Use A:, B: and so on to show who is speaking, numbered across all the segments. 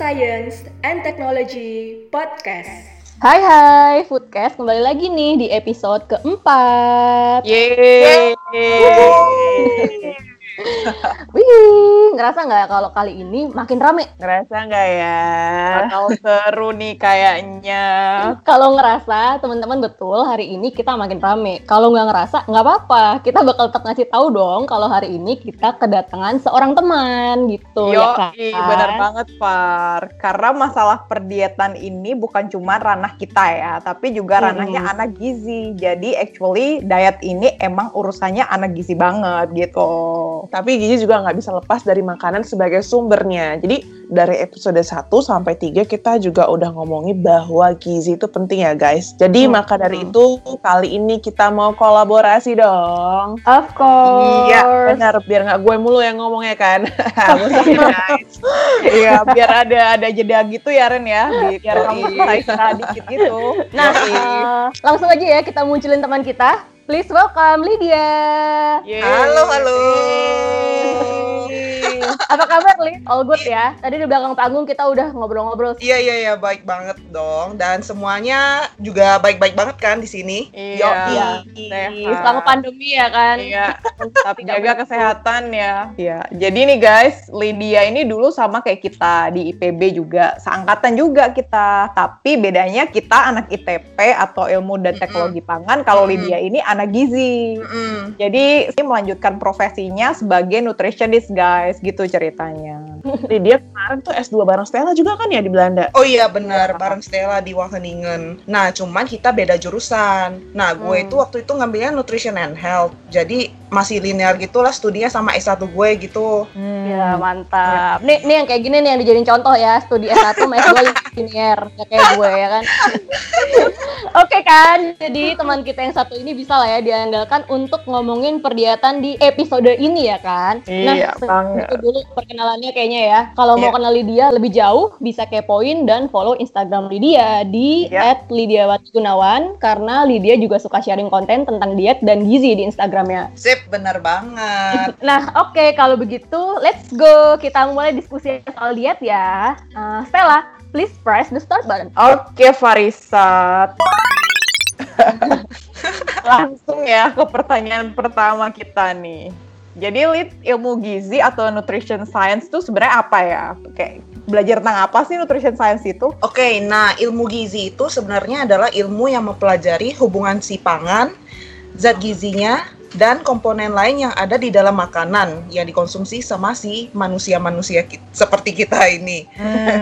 A: Science and Technology Podcast.
B: Hai hai, Foodcast kembali lagi nih di episode keempat.
C: Yeay.
B: Wih, ngerasa nggak kalau kali ini makin rame?
C: Ngerasa nggak ya? Bakal seru nih kayaknya.
B: Kalau ngerasa, teman-teman betul hari ini kita makin rame. Kalau nggak ngerasa, nggak apa-apa. Kita bakal tetap ngasih tahu dong kalau hari ini kita kedatangan seorang teman gitu
C: Yo,
B: ya kan?
C: bener banget Par. Karena masalah perdietan ini bukan cuma ranah kita ya, tapi juga
B: Hmm.
C: ranahnya anak gizi. Jadi actually diet ini emang urusannya anak gizi banget gitu.
D: Tapi gizi juga nggak bisa lepas dari makanan sebagai sumbernya. Jadi dari episode 1 sampai 3 kita juga udah ngomongin bahwa gizi itu penting ya guys. Jadi
B: Hmm.
D: maka dari itu kali ini kita mau kolaborasi dong.
B: Of course.
D: Iya benar biar nggak gue mulu yang ngomongnya kan. guys.
C: Iya, biar ada ada jeda gitu ya Ren ya, Bi- biar kamu bisa istirahat dikit gitu.
B: Nah, eh, langsung aja ya kita munculin teman kita. Please welcome Lydia.
C: Yeay.
E: Halo, halo.
B: Apa kabar, Lid? All good ya? Tadi di belakang panggung kita udah ngobrol-ngobrol.
E: Iya iya iya baik banget dong dan semuanya juga baik-baik banget kan di sini.
C: Iya.
E: Yoi.
C: Sehat.
B: Selama pandemi ya kan?
C: Iya, tapi jaga kesehatan ya. Iya. Jadi nih guys, Lydia ini dulu sama kayak kita di IPB juga, seangkatan juga kita. Tapi bedanya kita anak ITP atau ilmu dan teknologi pangan, kalau
E: Mm-mm.
C: Lydia ini anak gizi.
E: Mm-mm.
C: Jadi ini melanjutkan profesinya sebagai nutritionist guys, gitu ceritanya.
D: Lydia kemarin tuh S2 bareng Stella juga kan ya di Belanda.
E: Oh iya benar bareng Stella di Wageningen. Nah cuman kita beda jurusan. Nah gue
C: Hmm.
E: itu waktu itu ngambilnya nutrition and health. Jadi masih linear gitulah studinya sama S1 gue gitu.
C: Hmm.
B: Ya mantap. Nih, nih yang kayak gini nih yang dijadiin contoh ya studi S1 sama S2 linear ya kayak gue ya kan. Oke kan, jadi teman kita yang satu ini bisa lah ya diandalkan untuk ngomongin perdiatan di episode ini ya kan.
C: Iya,
B: nah,
C: banget.
B: itu dulu perkenalannya kayaknya ya. Kalau mau
E: Iya.
B: kenal Lydia lebih jauh bisa kepoin dan follow Instagram Lydia di
C: Iya.
B: @lydiawatigunawan karena Lydia juga suka sharing konten tentang diet dan gizi di Instagramnya.
E: Sip bener banget.
B: Nah, oke kalau begitu, let's go. Kita mulai diskusi soal diet ya. Uh, Stella, please press the start button.
C: Oke, Farisat. Langsung ya ke pertanyaan pertama kita nih. Jadi lead ilmu gizi atau nutrition science itu sebenarnya apa ya? Kayak belajar tentang apa sih nutrition science itu?
E: Oke, nah ilmu gizi itu sebenarnya adalah ilmu yang mempelajari hubungan si pangan, zat gizinya, dan komponen lain yang ada di dalam makanan yang dikonsumsi sama si manusia-manusia ki- seperti kita ini.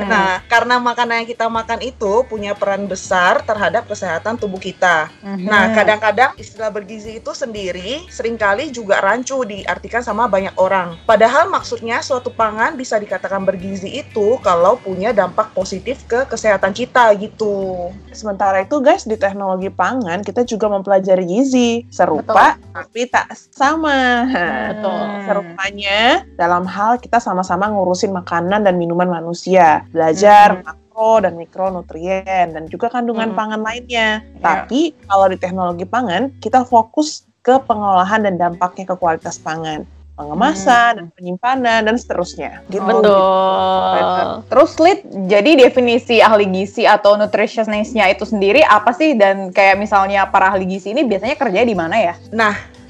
E: Nah, karena makanan yang kita makan itu punya peran besar terhadap kesehatan tubuh kita.
C: Mhm.
E: Nah, kadang-kadang istilah bergizi itu sendiri sering kali juga rancu diartikan sama banyak orang. Padahal maksudnya suatu pangan bisa dikatakan bergizi itu kalau punya dampak positif ke kesehatan kita gitu.
D: Sementara itu guys di teknologi pangan kita juga mempelajari gizi serupa tapi tak sama.
B: Betul.
D: Serupanya dalam hal kita sama-sama ngurusin makanan dan minuman manusia, belajar makro dan mikronutrien dan juga kandungan
B: Hmm.
D: pangan lainnya.
C: Ya.
D: Tapi kalau di teknologi pangan kita fokus ke pengolahan dan dampaknya ke kualitas pangan, pengemasan dan penyimpanan dan seterusnya. Gitu.
B: Betul.
C: Terus lead, jadi definisi ahli gizi atau nutritionist-nya itu sendiri apa sih? Dan kayak misalnya para ahli gizi ini biasanya kerja di mana ya?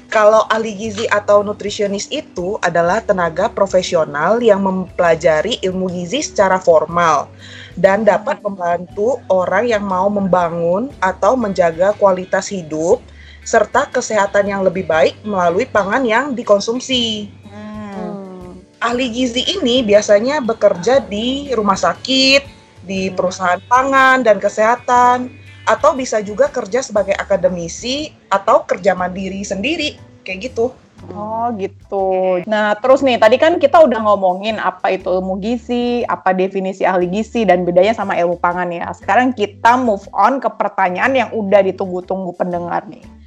E: Kalau ahli gizi atau nutrisionis itu adalah tenaga profesional yang mempelajari ilmu gizi secara formal dan dapat membantu orang yang mau membangun atau menjaga kualitas hidup serta kesehatan yang lebih baik melalui pangan yang dikonsumsi.
B: Hmm.
E: Ahli gizi ini biasanya bekerja di rumah sakit, di perusahaan pangan dan kesehatan, atau bisa juga kerja sebagai akademisi atau kerja mandiri sendiri, kayak gitu.
C: Oh gitu. Nah terus nih tadi kan kita udah ngomongin apa itu ilmu gizi, apa definisi ahli gizi dan bedanya sama ilmu pangan ya. Sekarang kita move on ke pertanyaan yang udah ditunggu-tunggu pendengar nih.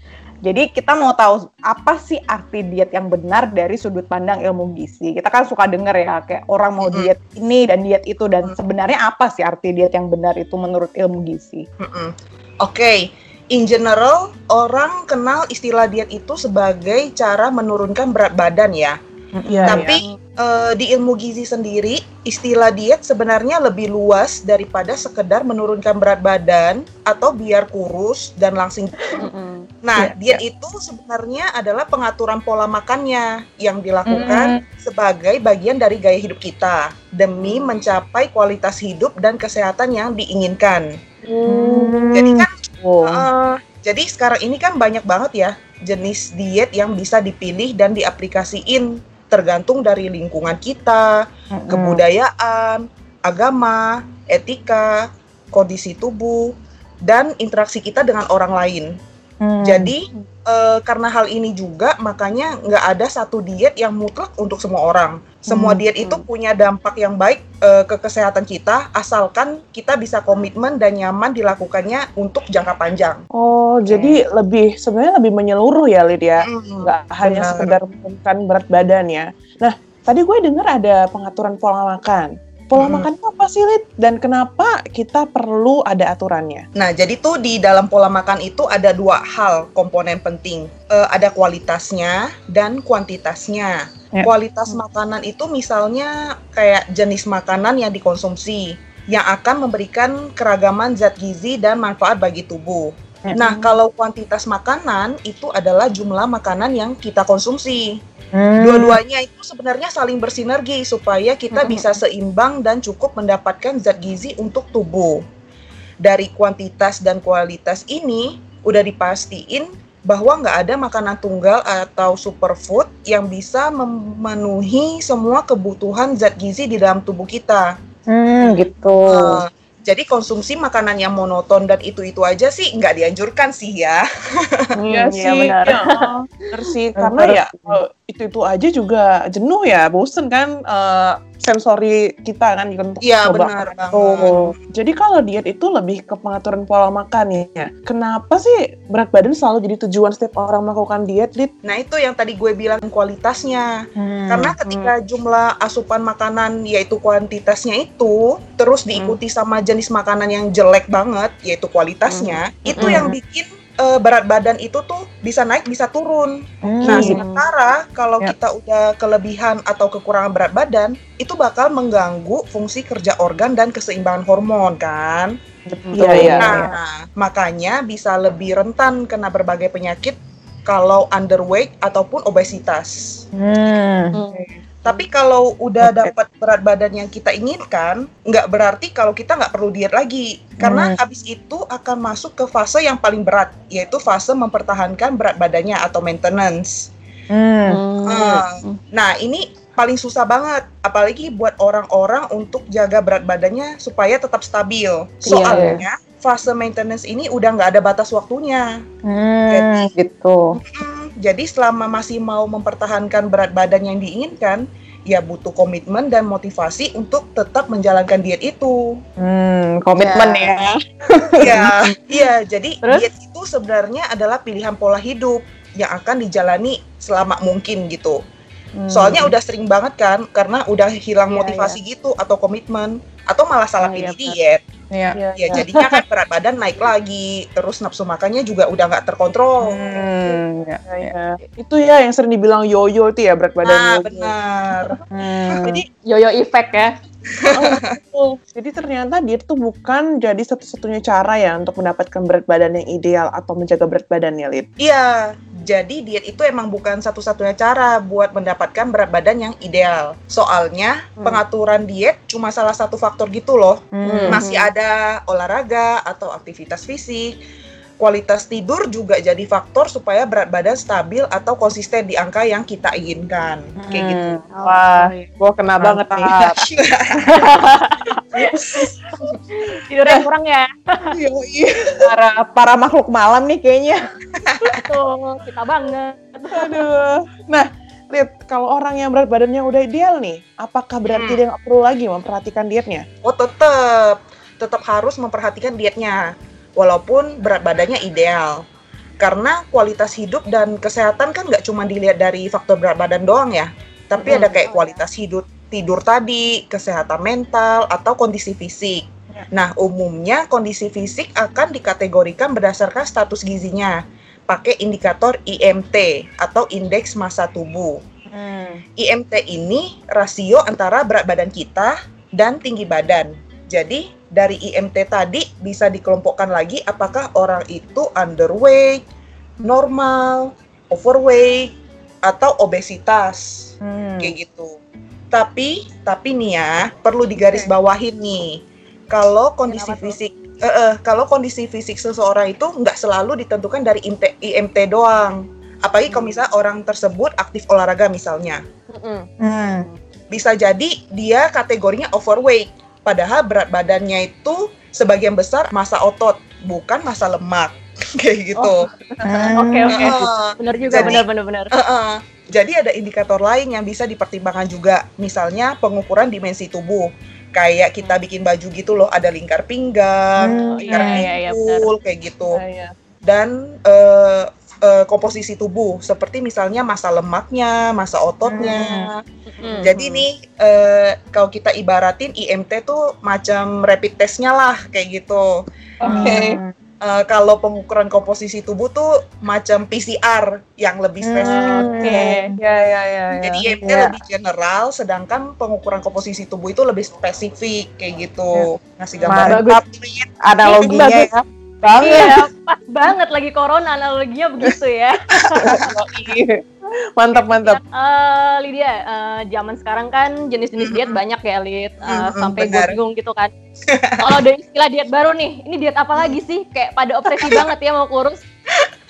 C: Jadi kita mau tahu apa sih arti diet yang benar dari sudut pandang ilmu gizi. Kita kan suka denger ya kayak orang mau diet ini dan diet itu dan
E: Mhm.
C: sebenarnya apa sih arti diet yang benar itu menurut ilmu gizi?
E: Mm-mm. Oke, in general orang kenal istilah diet itu sebagai cara menurunkan berat badan ya.
D: Iya,
E: Tapi eh, di ilmu gizi sendiri, istilah diet sebenarnya lebih luas daripada sekedar menurunkan berat badan atau biar kurus dan langsing. Nah,
C: Iya,
E: diet itu sebenarnya adalah pengaturan pola makannya yang dilakukan sebagai bagian dari gaya hidup kita demi mencapai kualitas hidup dan kesehatan yang diinginkan.
C: Hmm.
E: Jadi kan
C: Oh.
E: Eh, jadi sekarang ini kan banyak banget ya jenis diet yang bisa dipilih dan diaplikasiin tergantung dari lingkungan kita,
C: Mm-mm.
E: kebudayaan, agama, etika, kondisi tubuh, dan interaksi kita dengan orang lain.
C: Hmm.
E: Jadi eh, karena hal ini juga makanya nggak ada satu diet yang mutlak untuk semua orang. Semua
C: Hmm,
E: diet itu punya dampak yang baik eh, ke kesehatan kita asalkan kita bisa komitmen dan nyaman dilakukannya untuk jangka panjang.
D: Oh, jadi lebih sebenarnya lebih menyeluruh ya, Lid ya.
E: Mm,
D: Nggak hanya
E: benar.
D: sekedar menurunkan berat badan ya. Nah, tadi gue dengar ada pengaturan pola makan. Pola
E: Mm.
D: makan itu apa sih, Lid? Dan kenapa kita perlu ada aturannya?
E: Nah, jadi tuh di dalam pola makan itu ada dua hal komponen penting. Eh, ada kualitasnya dan kuantitasnya.
C: Ya.
E: Kualitas makanan itu misalnya kayak jenis makanan yang dikonsumsi yang akan memberikan keragaman zat gizi dan manfaat bagi tubuh.
C: Ya.
E: Nah, kalau kuantitas makanan itu adalah jumlah makanan yang kita konsumsi.
C: Hmm.
E: Dua-duanya itu sebenarnya saling bersinergi supaya kita
B: Mm-mm.
E: bisa seimbang dan cukup mendapatkan zat gizi untuk tubuh. Dari kuantitas dan kualitas ini udah dipastiin bahwa nggak ada makanan tunggal atau superfood yang bisa memenuhi semua kebutuhan zat gizi di dalam tubuh kita.
C: Hmm, gitu.
E: Eh, jadi konsumsi makanan yang monoton dan itu-itu aja sih nggak dianjurkan sih ya.
D: Iya
B: Hmm,
D: sih,
B: iya benar.
D: ya, bener sih. Karena ya itu itu aja juga jenuh ya, bosen kan eh, sensori kita kan untuk
E: Iya benar banget.
D: tuh. Jadi kalau diet itu lebih ke pengaturan pola makan ya. Kenapa sih berat badan selalu jadi tujuan setiap orang melakukan diet, Lid?
E: Nah itu yang tadi gue bilang kualitasnya.
C: Hmm.
E: Karena ketika jumlah asupan makanan yaitu kuantitasnya itu terus diikuti sama jenis makanan yang jelek banget yaitu kualitasnya, itu
C: Hmm.
E: yang bikin eh, berat badan itu tuh bisa naik bisa turun.
C: Hmm.
E: Nah,
B: Hmm.
E: sementara kalau
C: Ya.
E: kita udah kelebihan atau kekurangan berat badan, itu bakal mengganggu fungsi kerja organ dan keseimbangan hormon kan.
C: Betul.
D: Iya, iya.
E: Nah, makanya bisa lebih rentan kena berbagai penyakit kalau underweight ataupun obesitas.
C: Hmm.
E: Tapi kalau udah dapat berat badan yang kita inginkan, nggak berarti kalau kita nggak perlu diet lagi. Karena
C: Hmm.
E: habis itu akan masuk ke fase yang paling berat, yaitu fase mempertahankan berat badannya atau maintenance.
C: Hmm.
B: Hmm.
E: Ah, Nah, ini paling susah banget, apalagi buat orang-orang untuk jaga berat badannya supaya tetap stabil. Soalnya fase maintenance ini udah nggak ada batas waktunya.
C: Hmm, gitu.
E: Hmm, jadi selama masih mau mempertahankan berat badan yang diinginkan, ya butuh komitmen dan motivasi untuk tetap menjalankan diet itu.
C: Hmm, komitmen
B: Ya.
C: ya.
E: Iya, iya. Jadi
B: Terus?
E: diet itu sebenarnya adalah pilihan pola hidup yang akan dijalani selama mungkin gitu.
C: Hmm.
E: Soalnya udah sering banget kan, karena udah hilang
B: Iya,
E: motivasi gitu atau komitmen, atau malah salah
B: Oh,
E: pilih
B: benar.
E: diet.
C: Iya.
E: Ya jadinya kan berat badan naik lagi, terus nafsu makannya juga udah nggak terkontrol.
C: Hmm, ya.
D: Ya, Itu ya yang sering dibilang yoyo itu ya berat badan
E: Nah,
D: yoyo.
E: benar.
C: Hmm.
D: Jadi
B: Yoyo effect ya.
D: Oh, jadi ternyata diet itu bukan jadi satu-satunya cara ya untuk mendapatkan berat badan yang ideal atau menjaga berat badan ya, Lid.
E: Iya, jadi diet itu emang bukan satu-satunya cara buat mendapatkan berat badan yang ideal. Soalnya
B: Hmm.
E: pengaturan diet cuma salah satu faktor gitu loh.
C: Hmm.
E: Masih ada olahraga atau aktivitas fisik. Kualitas tidur juga jadi faktor supaya berat badan stabil atau konsisten di angka yang kita inginkan. Kayak gitu.
C: Hmm. Wah, gua kena banget nih.
D: Mantap.
B: Tidurnya kurang ya.
D: Yoi.
C: para para makhluk malam nih kayaknya.
B: Betul, kita banget.
D: Aduh. Nah, Lid, kalau orang yang berat badannya udah ideal nih, apakah berarti
E: Hmm.
D: dia nggak perlu lagi memperhatikan dietnya?
E: Oh tetap, tetap harus memperhatikan dietnya, walaupun berat badannya ideal. Karena kualitas hidup dan kesehatan kan nggak cuma dilihat dari faktor berat badan doang ya, tapi
B: Hmm,
E: ada kayak
B: ya.
E: kualitas hidup, tidur tadi, kesehatan mental atau kondisi fisik.
C: Ya.
E: Nah, umumnya kondisi fisik akan dikategorikan berdasarkan status gizinya, pakai indikator IMT atau indeks massa tubuh.
C: Hmm.
E: IMT ini rasio antara berat badan kita dan tinggi badan. Jadi dari IMT tadi bisa dikelompokkan lagi apakah orang itu underweight, normal, overweight, atau obesitas
C: Hmm.
E: kayak gitu. Tapi tapi nih ya perlu digarisbawahin nih kalau kondisi
B: Kenapa
E: fisik eh, eh, kalau kondisi fisik seseorang itu nggak selalu ditentukan dari IMT, IMT doang. Apalagi kalau misalnya orang tersebut aktif olahraga misalnya.
C: Hmm.
E: bisa jadi dia kategorinya overweight. Padahal berat badannya itu sebagian besar massa otot, bukan massa lemak. Kayak gitu.
C: Hmm.
B: Oke oke.
E: Heeh.
B: Bener juga
E: Jadi-
B: bener bener bener.
E: Heeh. Jadi ada indikator lain yang bisa dipertimbangkan juga, misalnya pengukuran dimensi tubuh. Kayak kita bikin baju gitu loh, ada lingkar pinggang,
C: Hmm,
E: lingkar
B: iya, iya, iya, benar.
E: pinggul, kayak gitu.
B: Iya, iya.
E: Dan eh, eh, komposisi tubuh, seperti misalnya massa lemaknya, massa ototnya.
B: Mm.
E: Jadi nih, eh, kalau kita ibaratin IMT tuh macam rapid testnya lah, kayak gitu.
D: Oke.
C: Hmm.
E: Eh, kalau pengukuran komposisi tubuh tuh macam PCR yang lebih spesifik.
B: Oke.
D: Ya ya ya. ya.
E: Jadi IMT
C: Iya.
E: lebih general, sedangkan pengukuran komposisi tubuh itu lebih spesifik kayak gitu. Ngasih gambaran.
C: Mantap analoginya
B: Bagus.
C: ya. Banget.
B: Iya, pas banget lagi corona analoginya begitu ya.
D: mantap mantap.
B: Eh Lydia, eh, zaman sekarang kan jenis-jenis diet banyak ya, Lid. Eh,
E: Mm-mm,
B: sampai gue bingung gitu kan. Kalau ada istilah diet baru nih, ini diet apa lagi sih? Kayak pada obsesi banget ya mau kurus.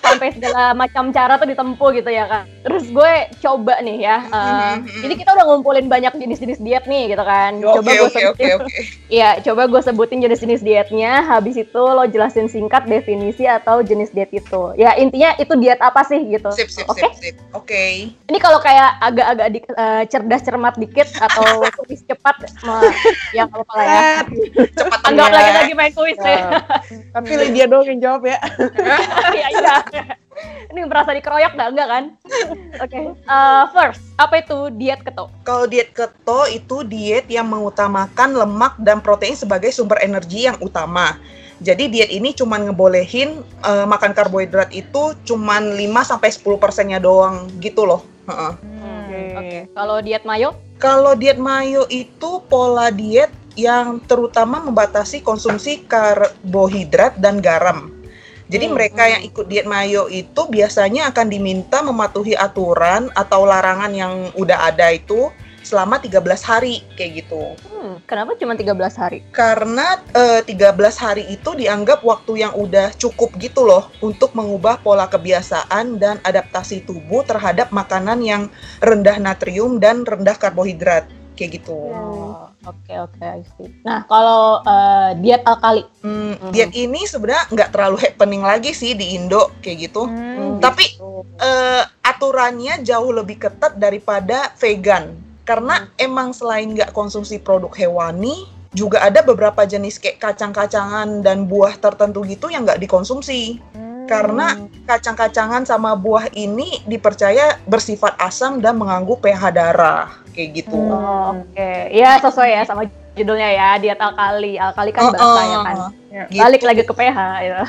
B: Sampai segala macam cara tuh ditempuh gitu ya kan. Terus gue coba nih ya. eh,
E: Mm-mm.
B: ini kita udah ngumpulin banyak jenis-jenis diet nih gitu kan. Coba
E: Oke
B: gue
E: oke oke
B: sebutin
E: oke.
B: Iya, coba gue sebutin jenis-jenis dietnya. Habis itu lo jelasin singkat definisi atau jenis diet itu. Ya intinya itu diet apa sih gitu.
E: Sip sip
B: Oke.
E: sip sip. Oke.
B: Ini kalau kayak agak-agak di- eh, cerdas cermat dikit atau kuis cepat, ya apa-apa lah ya.
E: Cepat
B: Anggap lagi lagi main kuis ya.
D: Ya. Tapi Lydia doang yang jawab ya.
B: Iya iya. Ini merasa dikeroyak dah enggak kan? Oke. Eh, first, apa itu diet keto?
E: Kalau diet keto itu diet yang mengutamakan lemak dan protein sebagai sumber energi yang utama. Jadi diet ini cuman ngebolehin eh, makan karbohidrat itu cuman 5 sampai 10 persennya doang gitu loh. Heeh.
B: Oke. Kalau diet mayo?
E: Kalau diet mayo itu pola diet yang terutama membatasi konsumsi karbohidrat dan garam. Jadi
B: Hmm,
E: mereka yang ikut diet mayo itu biasanya akan diminta mematuhi aturan atau larangan yang udah ada itu selama 13 hari kayak gitu.
B: Hmm, kenapa cuma 13 hari?
E: Karena eh, 13 hari itu dianggap waktu yang udah cukup gitu loh untuk mengubah pola kebiasaan dan adaptasi tubuh terhadap makanan yang rendah natrium dan rendah karbohidrat kayak gitu.
B: Oh, Oke oke, I see. Nah kalau eh, diet alkali,
E: Hmm,
B: Mhm.
E: diet ini sebenarnya nggak terlalu happening lagi sih di Indo kayak gitu.
C: Hmm.
E: Tapi eh, aturannya jauh lebih ketat daripada vegan karena emang selain nggak konsumsi produk hewani juga ada beberapa jenis kayak kacang-kacangan dan buah tertentu gitu yang nggak dikonsumsi karena kacang-kacangan sama buah ini dipercaya bersifat asam dan mengganggu pH darah kayak gitu.
B: Oh, oke. Ya sesuai ya sama judulnya ya, diet alkali. Alkali kan bahasa ya kan.
E: Gitu.
B: Balik lagi ke pH ya.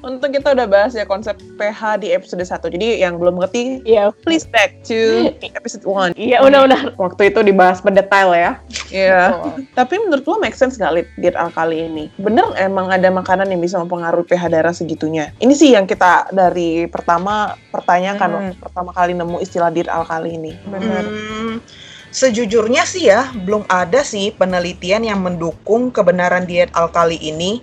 D: Untuk kita udah bahas ya konsep pH di episode 1. Jadi yang belum ngerti,
B: Iya.
D: please back to episode 1.
B: Iya, udah-udah.
C: Waktu itu dibahas berdetail ya.
D: Iya. Tapi menurut lo make sense gak Lid, diet alkali ini? Bener emang ada makanan yang bisa mempengaruhi pH darah segitunya? Ini sih yang kita dari pertama pertanyakan
C: Hmm.
D: waktu pertama kali nemu istilah diet alkali ini.
C: Benar.
E: Hmm, sejujurnya sih ya, belum ada sih penelitian yang mendukung kebenaran diet alkali ini.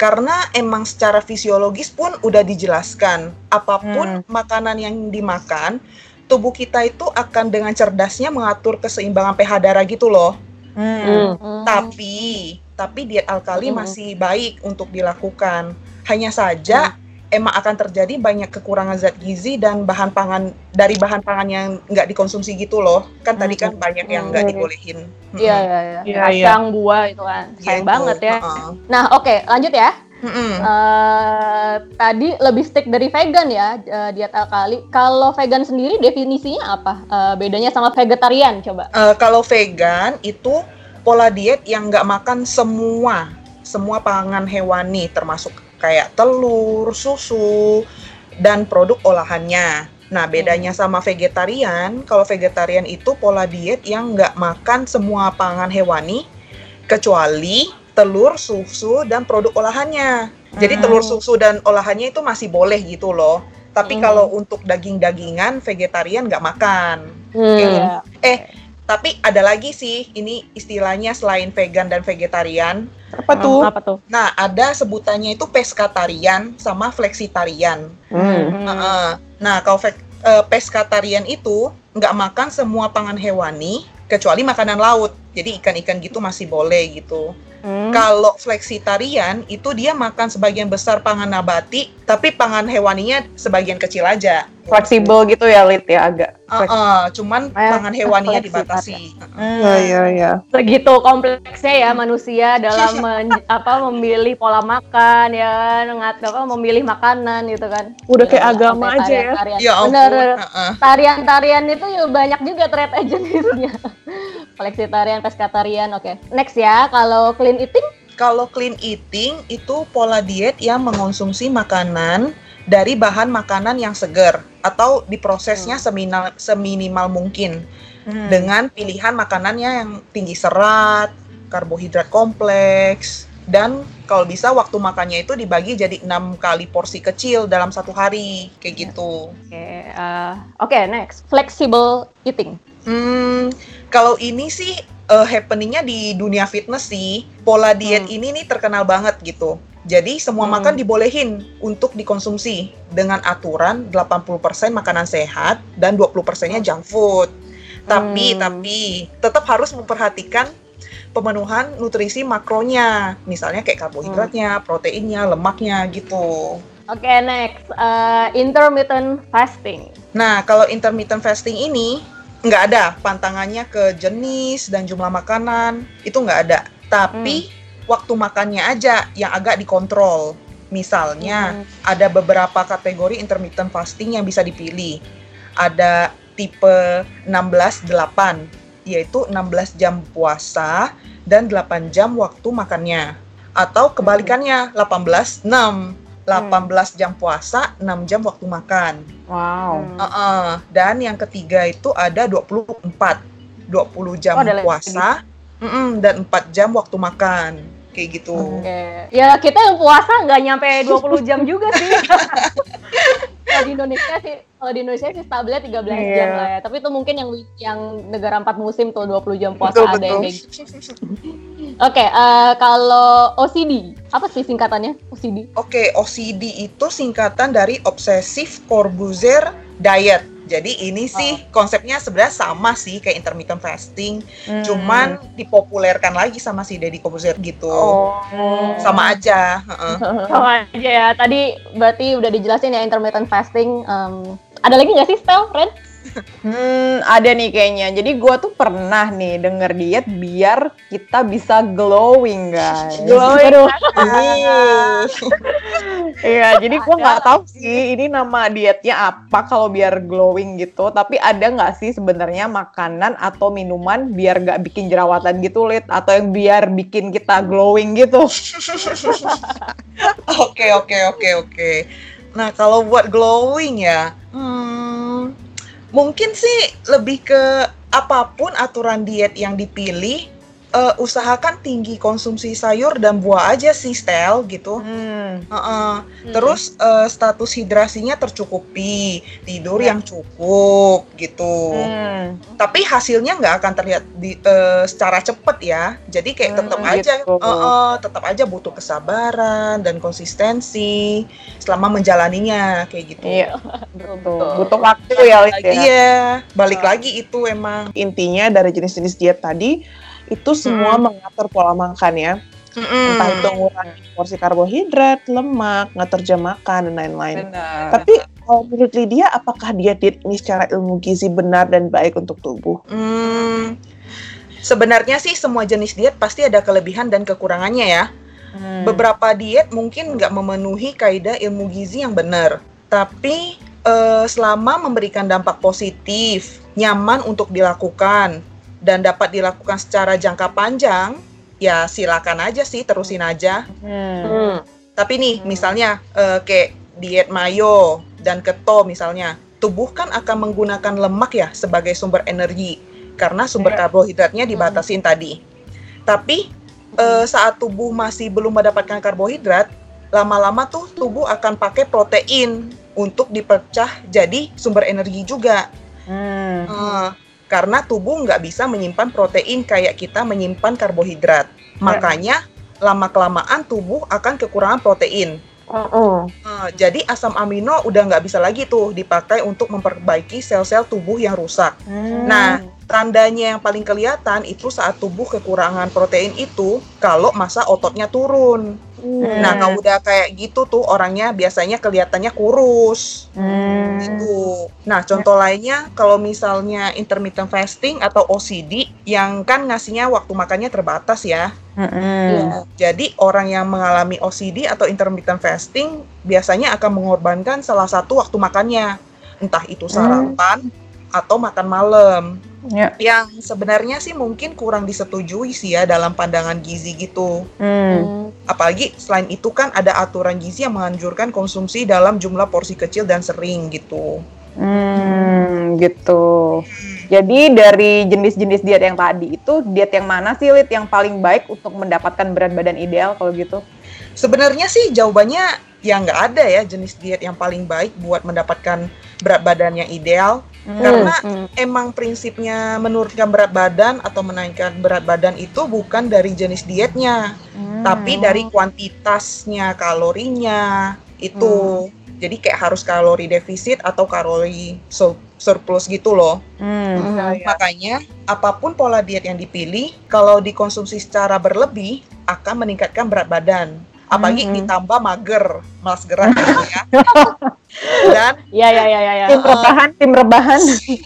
E: Karena emang secara fisiologis pun udah dijelaskan, apa pun makanan yang dimakan, tubuh kita itu akan dengan cerdasnya mengatur keseimbangan pH darah gitu loh.
C: Hmm.
B: Hmm.
E: Tapi, tapi diet alkali
B: Hmm.
E: masih baik untuk dilakukan. Hanya saja emang akan terjadi banyak kekurangan zat gizi dan bahan pangan dari bahan pangan yang nggak dikonsumsi gitu loh. Kan tadi kan banyak yang nggak
B: Hmm.
E: dibolehin.
B: Iya, iya, iya.
D: Iya,
B: Kacang, buah itu kan. Sayang
E: Gitu,
B: banget ya.
E: heeh.
B: Nah, oke, lanjut ya.
E: Mm-mm.
B: Eh, tadi lebih stick dari vegan ya, eh, diet alkali. Kalau vegan sendiri definisinya apa? Eh, bedanya sama vegetarian coba.
E: Eh, kalau vegan itu pola diet yang nggak makan semua semua pangan hewani termasuk kayak telur, susu dan produk olahannya. Nah, bedanya sama vegetarian, kalau vegetarian itu pola diet yang nggak makan semua pangan hewani, kecuali telur, susu, dan produk olahannya. Jadi
C: Hmm.
E: telur, susu, dan olahannya itu masih boleh gitu loh. Tapi
B: Hmm.
E: kalau untuk daging-dagingan, vegetarian nggak makan.
B: Hmm.
C: Iya.
E: Tapi ada lagi sih, ini istilahnya selain vegan dan vegetarian.
D: Apa tuh?
B: Apa tuh?
E: Nah, ada sebutannya itu peskatarian sama fleksitarian.
D: Hmm.
E: Heeh. Nah, kalau ve- eh, peskatarian itu nggak makan semua pangan hewani kecuali makanan laut. Jadi ikan-ikan gitu masih boleh gitu.
C: Hmm.
E: Kalau fleksitarian itu dia makan sebagian besar pangan nabati, tapi pangan hewaninya sebagian kecil aja.
C: Fleksibel gitu ya, Lid ya agak.
E: Heeh, cuman
B: Eh,
E: pangan hewaninya
B: fleksitarian.
E: dibatasi.
D: Iya, iya, iya.
B: Segitu kompleksnya ya manusia dalam men- apa memilih pola makan ya, ngat apa memilih makanan gitu kan.
D: Udah kayak
B: Ya,
D: agama aja ya.
B: tarian-tarian.
E: Ya ampun.
B: Bener.
E: heeh.
B: Tarian-tarian itu ya banyak juga ternyata jenisnya. Fleksitarian, peskatarian, oke. Next ya, kalau clean eating
E: Kalau clean eating itu pola diet yang mengonsumsi makanan dari bahan makanan yang segar atau diprosesnya seminimal, seminimal mungkin
C: Hmm.
E: dengan pilihan makanannya yang tinggi serat, karbohidrat kompleks, dan kalau bisa waktu makannya itu dibagi jadi enam kali porsi kecil dalam satu hari kayak gitu.
B: Oke, eh, oke next flexible eating.
E: Hmm, kalau ini sih eh, happeningnya di dunia fitness sih. Pola diet
B: Hmm.
E: ini nih terkenal banget gitu. Jadi semua
B: Hmm.
E: makan dibolehin untuk dikonsumsi dengan aturan 80% makanan sehat dan 20%-nya junk food. Tapi
B: Hmm.
E: tapi tetap harus memperhatikan pemenuhan nutrisi makronya. Misalnya kayak karbohidratnya, proteinnya, lemaknya gitu.
B: Oke next eh, intermittent fasting.
E: Nah, kalau intermittent fasting ini nggak ada pantangannya ke jenis dan jumlah makanan, itu nggak ada. Tapi waktu makannya aja yang agak dikontrol. Misalnya,
B: Hmm.
E: ada beberapa kategori intermittent fasting yang bisa dipilih. Ada tipe 16-8, yaitu 16 jam puasa dan 8 jam waktu makannya. Atau kebalikannya, 18-6. 18 jam puasa, 6 jam waktu makan.
C: Wow.
B: Hmm.
E: Heeh. Dan yang ketiga itu ada 24. 20 jam
B: Oh,
E: puasa mm-mm, dan 4 jam waktu makan. Kayak gitu.
B: Oke. Ya kita yang puasa nggak nyampe 20 jam juga sih. kalau di Indonesia sih, kalau di Indonesia sih stabilnya 13 jam
C: Iya.
B: lah ya. Tapi itu mungkin yang yang negara empat musim tuh 20 jam puasa
E: Betul,
B: ada
E: betul.
B: yang kayak gitu. Oke, eh, kalau OCD, apa sih singkatannya OCD?
E: Oke, OCD itu singkatan dari Obsessive Corbusier Diet. Jadi ini sih konsepnya sebenarnya sama sih kayak intermittent fasting,
C: Hmm.
E: cuman dipopulerkan lagi sama si Deddy Corbusier gitu.
C: Oh.
E: Sama aja. heeh.
B: Sama aja ya. Tadi berarti udah dijelasin ya intermittent fasting. Em, ada lagi nggak sih, Stel, Ren?
C: Hmm, ada nih kayaknya. Jadi gua tuh pernah nih denger diet biar kita bisa glowing, guys.
B: Glowing. Aduh.
C: Iya, jadi gua nggak tahu sih ini nama dietnya apa kalau biar glowing gitu. Tapi ada nggak sih sebenarnya makanan atau minuman biar nggak bikin jerawatan gitu, Lid? Atau yang biar bikin kita glowing gitu?
E: Oke oke oke oke. Nah kalau buat glowing ya, hmm, mungkin sih lebih ke apa pun aturan diet yang dipilih, eh, usahakan tinggi konsumsi sayur dan buah aja sih, Stel gitu.
C: Hmm.
E: Heeh. Terus eh, status hidrasinya tercukupi, tidur yang cukup gitu.
C: Hmm.
E: Tapi hasilnya nggak akan terlihat di, eh, secara cepat ya. Jadi kayak
C: Hmm,
E: tetap aja,
C: gitu.
E: eh, eh, tetap aja butuh kesabaran dan konsistensi selama menjalaninya kayak gitu.
C: Iya,
B: Betul,
C: betul.
B: betul.
C: Butuh waktu ya, ya.
E: Iya, balik lagi itu emang.
D: Intinya dari jenis-jenis diet tadi itu semua mengatur pola makan ya.
E: Mm-mm.
D: Entah itu ngurangi porsi karbohidrat, lemak, ngatur jam makan dan lain-lain. Tapi kalau menurut Lydia, apakah diet-diet ini secara ilmu gizi benar dan baik untuk tubuh?
E: Hmm, sebenarnya sih semua jenis diet pasti ada kelebihan dan kekurangannya ya.
C: Hmm.
E: Beberapa diet mungkin nggak memenuhi kaidah ilmu gizi yang benar, tapi eh, selama memberikan dampak positif, nyaman untuk dilakukan, dan dapat dilakukan secara jangka panjang, ya silakan aja sih, terusin aja.
C: Hmm.
B: Hmm.
E: Tapi nih, misalnya eh, kayak diet mayo dan keto misalnya, tubuh kan akan menggunakan lemak ya sebagai sumber energi karena sumber
C: Iya.
E: karbohidratnya dibatasin tadi. Tapi eh, saat tubuh masih belum mendapatkan karbohidrat, lama-lama tuh tubuh akan pakai protein untuk dipecah jadi sumber energi juga.
C: Hmm.
E: Eh, karena tubuh nggak bisa menyimpan protein kayak kita menyimpan karbohidrat. Makanya lama kelamaan tubuh akan kekurangan protein. Eh, jadi asam amino udah nggak bisa lagi tuh dipakai untuk memperbaiki sel-sel tubuh yang rusak.
C: Hmm.
E: Nah, tandanya yang paling kelihatan itu saat tubuh kekurangan protein itu kalau masa ototnya turun. Nah, kalau udah kayak gitu tuh orangnya biasanya kelihatannya kurus.
C: Hmm.
E: Gitu. Nah, contoh lainnya kalau misalnya intermittent fasting atau OCD yang kan ngasihnya waktu makannya terbatas ya.
C: Mm-mm.
E: Jadi orang yang mengalami OCD atau intermittent fasting biasanya akan mengorbankan salah satu waktu makannya. Entah itu sarapan atau makan malam.
C: Ya.
E: Yang sebenarnya sih mungkin kurang disetujui sih ya dalam pandangan gizi gitu.
C: Hmm.
E: Apalagi selain itu kan ada aturan gizi yang menganjurkan konsumsi dalam jumlah porsi kecil dan sering gitu.
C: Hmm, gitu. Jadi dari jenis-jenis diet yang tadi itu diet yang mana sih Lid yang paling baik untuk mendapatkan berat badan ideal kalau gitu?
E: Sebenarnya sih jawabannya ya nggak ada ya jenis diet yang paling baik buat mendapatkan berat badan yang ideal. Karena
B: Hmm.
E: emang prinsipnya menurunkan berat badan atau menaikkan berat badan itu bukan dari jenis dietnya,
C: Hmm.
E: tapi dari kuantitasnya, kalorinya itu. Jadi kayak harus kalori defisit atau kalori sur- surplus gitu loh.
C: Hmm.
E: Makanya apa pun pola diet yang dipilih, kalau dikonsumsi secara berlebih akan meningkatkan berat badan. Apalagi
C: Mhm.
E: ditambah mager, malas gerak gitu ya. Dan
B: Iya iya iya iya.
C: Tim rebahan, tim rebahan.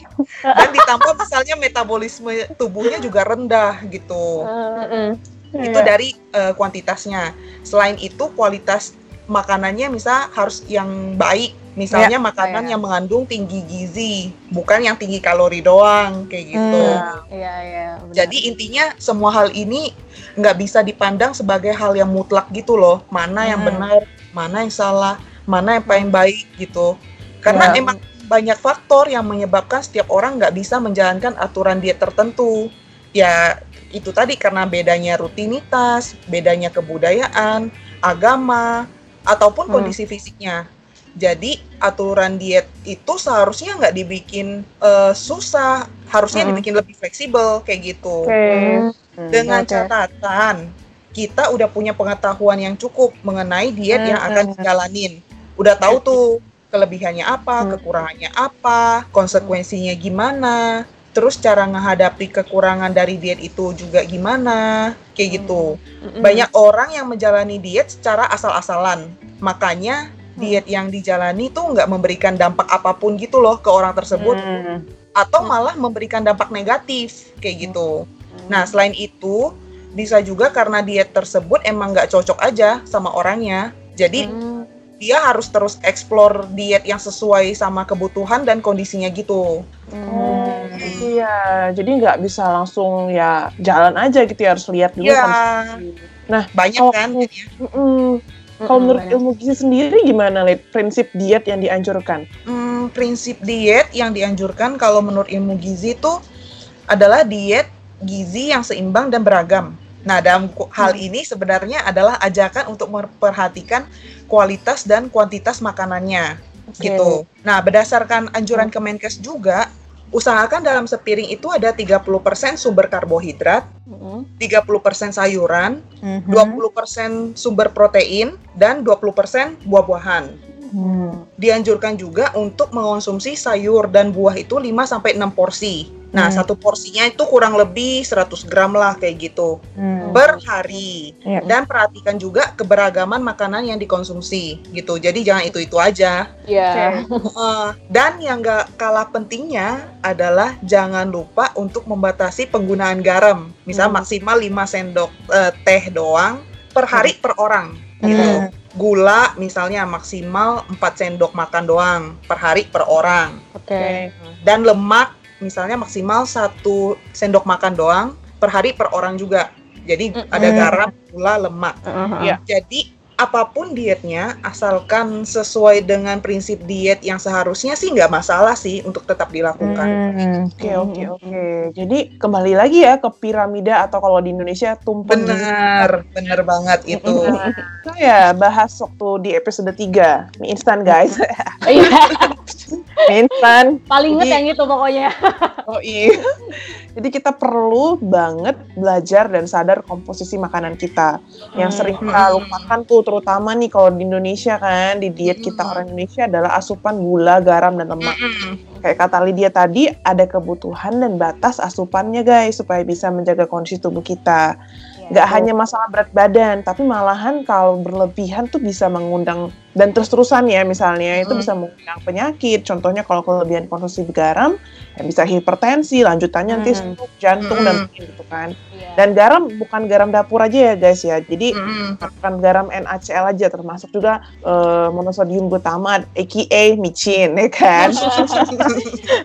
E: dan ditambah misalnya metabolisme tubuhnya juga rendah gitu.
B: Heeh.
E: Itu dari eh, kuantitasnya. Selain itu kualitas makanannya misal harus yang baik. Misalnya makanan
C: iya.
E: yang mengandung tinggi gizi, bukan yang tinggi kalori doang kayak gitu.
C: Hmm.
B: Iya iya. benar.
E: Jadi intinya semua hal ini nggak bisa dipandang sebagai hal yang mutlak gitu loh. Mana yang
C: Hmm.
E: benar, mana yang salah, mana yang paling baik gitu. Karena
C: Ya.
E: emang banyak faktor yang menyebabkan setiap orang nggak bisa menjalankan aturan diet tertentu. Ya itu tadi karena bedanya rutinitas, bedanya kebudayaan, agama, ataupun
C: Hmm.
E: kondisi fisiknya. Jadi aturan diet itu seharusnya nggak dibikin eh, susah, harusnya
C: Hmm.
E: dibikin lebih fleksibel kayak gitu.
C: Oke.
E: Dengan
C: Oke.
E: catatan kita udah punya pengetahuan yang cukup mengenai diet yang
C: Hmm.
E: akan dijalanin. Udah tahu tuh kelebihannya apa,
C: Hmm.
E: kekurangannya apa, konsekuensinya gimana, terus cara menghadapi kekurangan dari diet itu juga gimana, kayak gitu. Banyak orang yang menjalani diet secara asal-asalan. Makanya diet yang dijalani tuh nggak memberikan dampak apa pun gitu loh ke orang tersebut
C: Hmm.
E: atau malah memberikan dampak negatif kayak gitu. Nah selain itu bisa juga karena diet tersebut emang nggak cocok aja sama orangnya. Jadi
B: Hmm.
E: dia harus terus explore diet yang sesuai sama kebutuhan dan kondisinya gitu.
D: Oh, gitu ya. Jadi nggak bisa langsung ya jalan aja gitu ya, harus lihat dulu
E: Ya.
D: kondisi. Nah,
E: Banyak
D: Oh,
E: kan? jadinya.
D: Mm-mm. Kalau menurut
B: banyak.
D: ilmu gizi sendiri gimana, Lid? Prinsip diet yang dianjurkan?
E: Hmm, prinsip diet yang dianjurkan kalau menurut ilmu gizi itu adalah diet gizi yang seimbang dan beragam. Nah, dalam hal ini sebenarnya adalah ajakan untuk memperhatikan kualitas dan kuantitas makanannya. gitu. Nah, berdasarkan anjuran Kemenkes juga, usahakan dalam sepiring itu ada 30% sumber karbohidrat,
B: Mm-mm.
E: 30% sayuran,
C: Mhm.
E: 20% sumber protein, dan 20% buah-buahan.
C: Hmm.
E: Dianjurkan juga untuk mengonsumsi sayur dan buah itu 5 sampai 6 porsi. Nah,
C: Hmm.
E: satu porsinya itu kurang lebih 100 gram lah kayak gitu
C: Hmm.
E: per hari.
C: Iya.
E: Dan perhatikan juga keberagaman makanan yang dikonsumsi gitu. Jadi jangan itu-itu aja.
B: Iya.
E: Eh, dan yang gak kalah pentingnya adalah jangan lupa untuk membatasi penggunaan garam. Misal
B: Hmm.
E: maksimal 5 sendok eh, teh doang per hari per orang. Gitu.
C: Hmm.
E: Gula misalnya maksimal 4 sendok makan doang per hari per orang.
B: Oke.
E: Dan lemak misalnya maksimal 1 sendok makan doang per hari per orang juga. Jadi
B: Mm-mm.
E: ada garam, gula, lemak.
C: Uh-huh.
D: Iya.
E: Jadi apa pun dietnya, asalkan sesuai dengan prinsip diet yang seharusnya sih nggak masalah sih untuk tetap dilakukan.
C: Hmm.
D: Oke oke oke. Jadi kembali lagi ya ke piramida atau kalau di Indonesia tumpeng gizi.
E: Benar, benar banget itu.
D: Kita ya bahas waktu di episode 3 mie instan guys.
B: Iya,
D: mie instan.
B: paling inget
D: Jadi-
B: yang itu pokoknya.
D: Oh iya. Jadi kita perlu banget belajar dan sadar komposisi makanan kita. Yang
B: Hmm.
D: sering kita lupakan tuh terutama nih kalau di Indonesia kan di diet kita
E: Hmm.
D: orang Indonesia adalah asupan gula, garam dan lemak.
E: Mm-mm.
D: Kayak kata Lydia tadi ada kebutuhan dan batas asupannya guys supaya bisa menjaga kondisi tubuh kita.
B: Iya.
D: Nggak hanya masalah berat badan, tapi malahan kalau berlebihan tuh bisa mengundang dan terus-terusan ya misalnya itu
E: Hmm.
D: bisa mengundang penyakit. Contohnya kalau kelebihan konsumsi garam ya bisa hipertensi, lanjutannya nanti
C: Hmm.
D: stroke, jantung
E: Hmm.
D: dan gitu kan.
B: Iya.
D: Dan garam bukan garam dapur aja ya guys ya. Jadi
E: Mm-mm.
D: bukan garam NaCl aja termasuk juga eh, monosodium glutamate aka micin ya kan.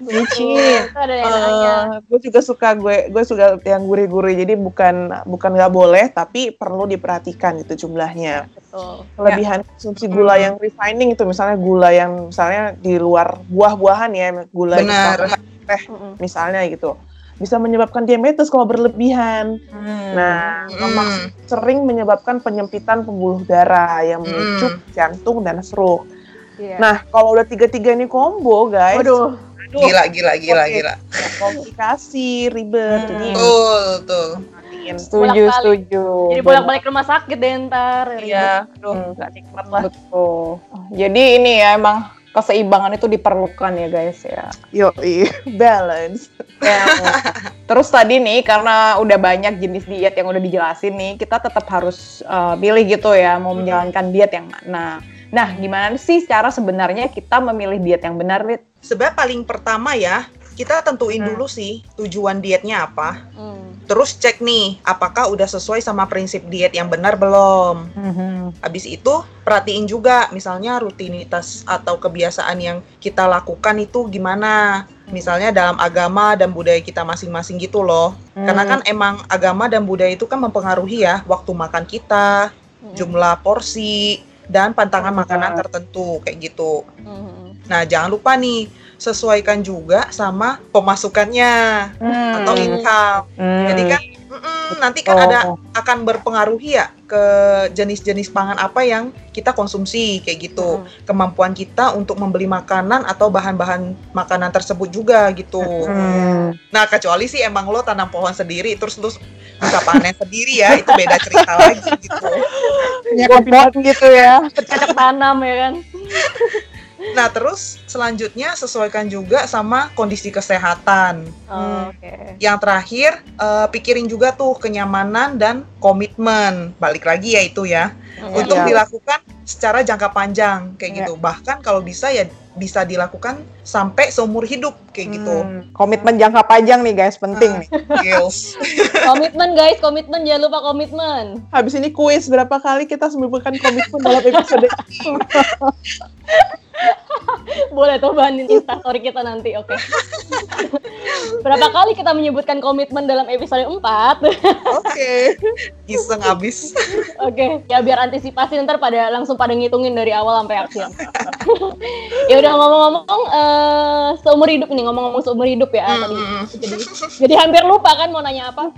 D: micin.
B: Yang nanya.
D: gue juga suka gue gue suka yang gurih-gurih jadi bukan bukan nggak boleh tapi perlu diperhatikan itu jumlahnya
B: Betul.
D: kelebihan konsumsi gula yang refining itu misalnya gula yang misalnya di luar buah-buahan ya gula yang
E: Benar.
D: teh misalnya gitu bisa menyebabkan diabetes kalau berlebihan
C: Hmm.
D: nah lemak sering menyebabkan penyempitan pembuluh darah yang memicu jantung dan stroke
B: Iya.
D: nah kalau udah tiga-tiga ini combo guys
B: Waduh.
D: aduh,
E: Gila, gila, gila,
D: Oke.
E: gila.
D: komplikasi ribet
C: Hmm.
D: jadi
E: Betul, betul.
D: Perhatiin.
C: Setuju,
B: Bolak-balik.
C: setuju.
B: Jadi bolak-balik rumah sakit deh ntar.
D: Iya, aduh,
C: Hmm.
D: nikmat lah.
C: Betul. Jadi ini ya emang keseimbangan itu diperlukan ya guys ya.
D: Yo, balance.
C: Ya. Terus tadi nih karena udah banyak jenis diet yang udah dijelasin nih, kita tetap harus uh, pilih gitu ya mau menjalankan diet yang mana. Nah, gimana sih cara sebenarnya kita memilih diet yang benar, Rit?
E: Sebenarnya paling pertama ya, kita tentuin
C: Hmm.
E: dulu sih tujuan dietnya apa.
B: Hmm.
E: Terus cek nih, apakah udah sesuai sama prinsip diet yang benar belum. Habis itu perhatiin juga misalnya rutinitas atau kebiasaan yang kita lakukan itu gimana. Misalnya dalam agama dan budaya kita masing-masing gitu loh. Karena kan emang agama dan budaya itu kan mempengaruhi ya waktu makan kita,
B: Hmm.
E: jumlah porsi, dan pantangan
C: Benar.
E: makanan tertentu kayak gitu.
B: Hmm.
E: Nah, jangan lupa nih sesuaikan juga sama pemasukannya
C: Hmm.
E: atau income.
C: Hmm.
E: Jadi kan nanti kan
C: Oh.
E: ada akan berpengaruhi ya ke jenis-jenis pangan apa yang kita konsumsi kayak gitu.
B: Hmm.
E: Kemampuan kita untuk membeli makanan atau bahan-bahan makanan tersebut juga gitu.
C: Hmm.
E: Nah, kecuali sih emang lo tanam pohon sendiri terus lo bisa panen sendiri ya, itu beda cerita lagi gitu.
C: Bobot gitu ya.
B: Bercocok tanam ya kan.
E: Nah, terus selanjutnya sesuaikan juga sama kondisi kesehatan.
B: Oh, Oke.
E: Yang terakhir, eh, pikirin juga tuh kenyamanan dan komitmen. Balik lagi ya itu ya.
B: Hmm.
E: Untuk
C: Iya.
E: dilakukan secara jangka panjang kayak
C: Iya.
E: gitu. Bahkan kalau bisa ya bisa dilakukan sampai seumur hidup kayak gitu.
C: Hmm. Komitmen jangka panjang nih guys, penting nih.
E: Skills.
B: Komitmen guys, komitmen jangan lupa komitmen.
D: Habis ini kuis berapa kali kita menyebutkan komitmen dalam episode ini.
B: Boleh tuh bahanin instastory kita nanti, oke. Berapa kali kita menyebutkan komitmen dalam episode 4?
E: Oke. Iseng abis.
B: Oke, ya biar antisipasi ntar pada langsung pada ngitungin dari awal sampai akhir. ya udah ngomong-ngomong eh, seumur hidup nih, ngomong-ngomong seumur hidup ya tadi.
E: Mm-mm.
B: Jadi, jadi hampir lupa kan mau nanya apa.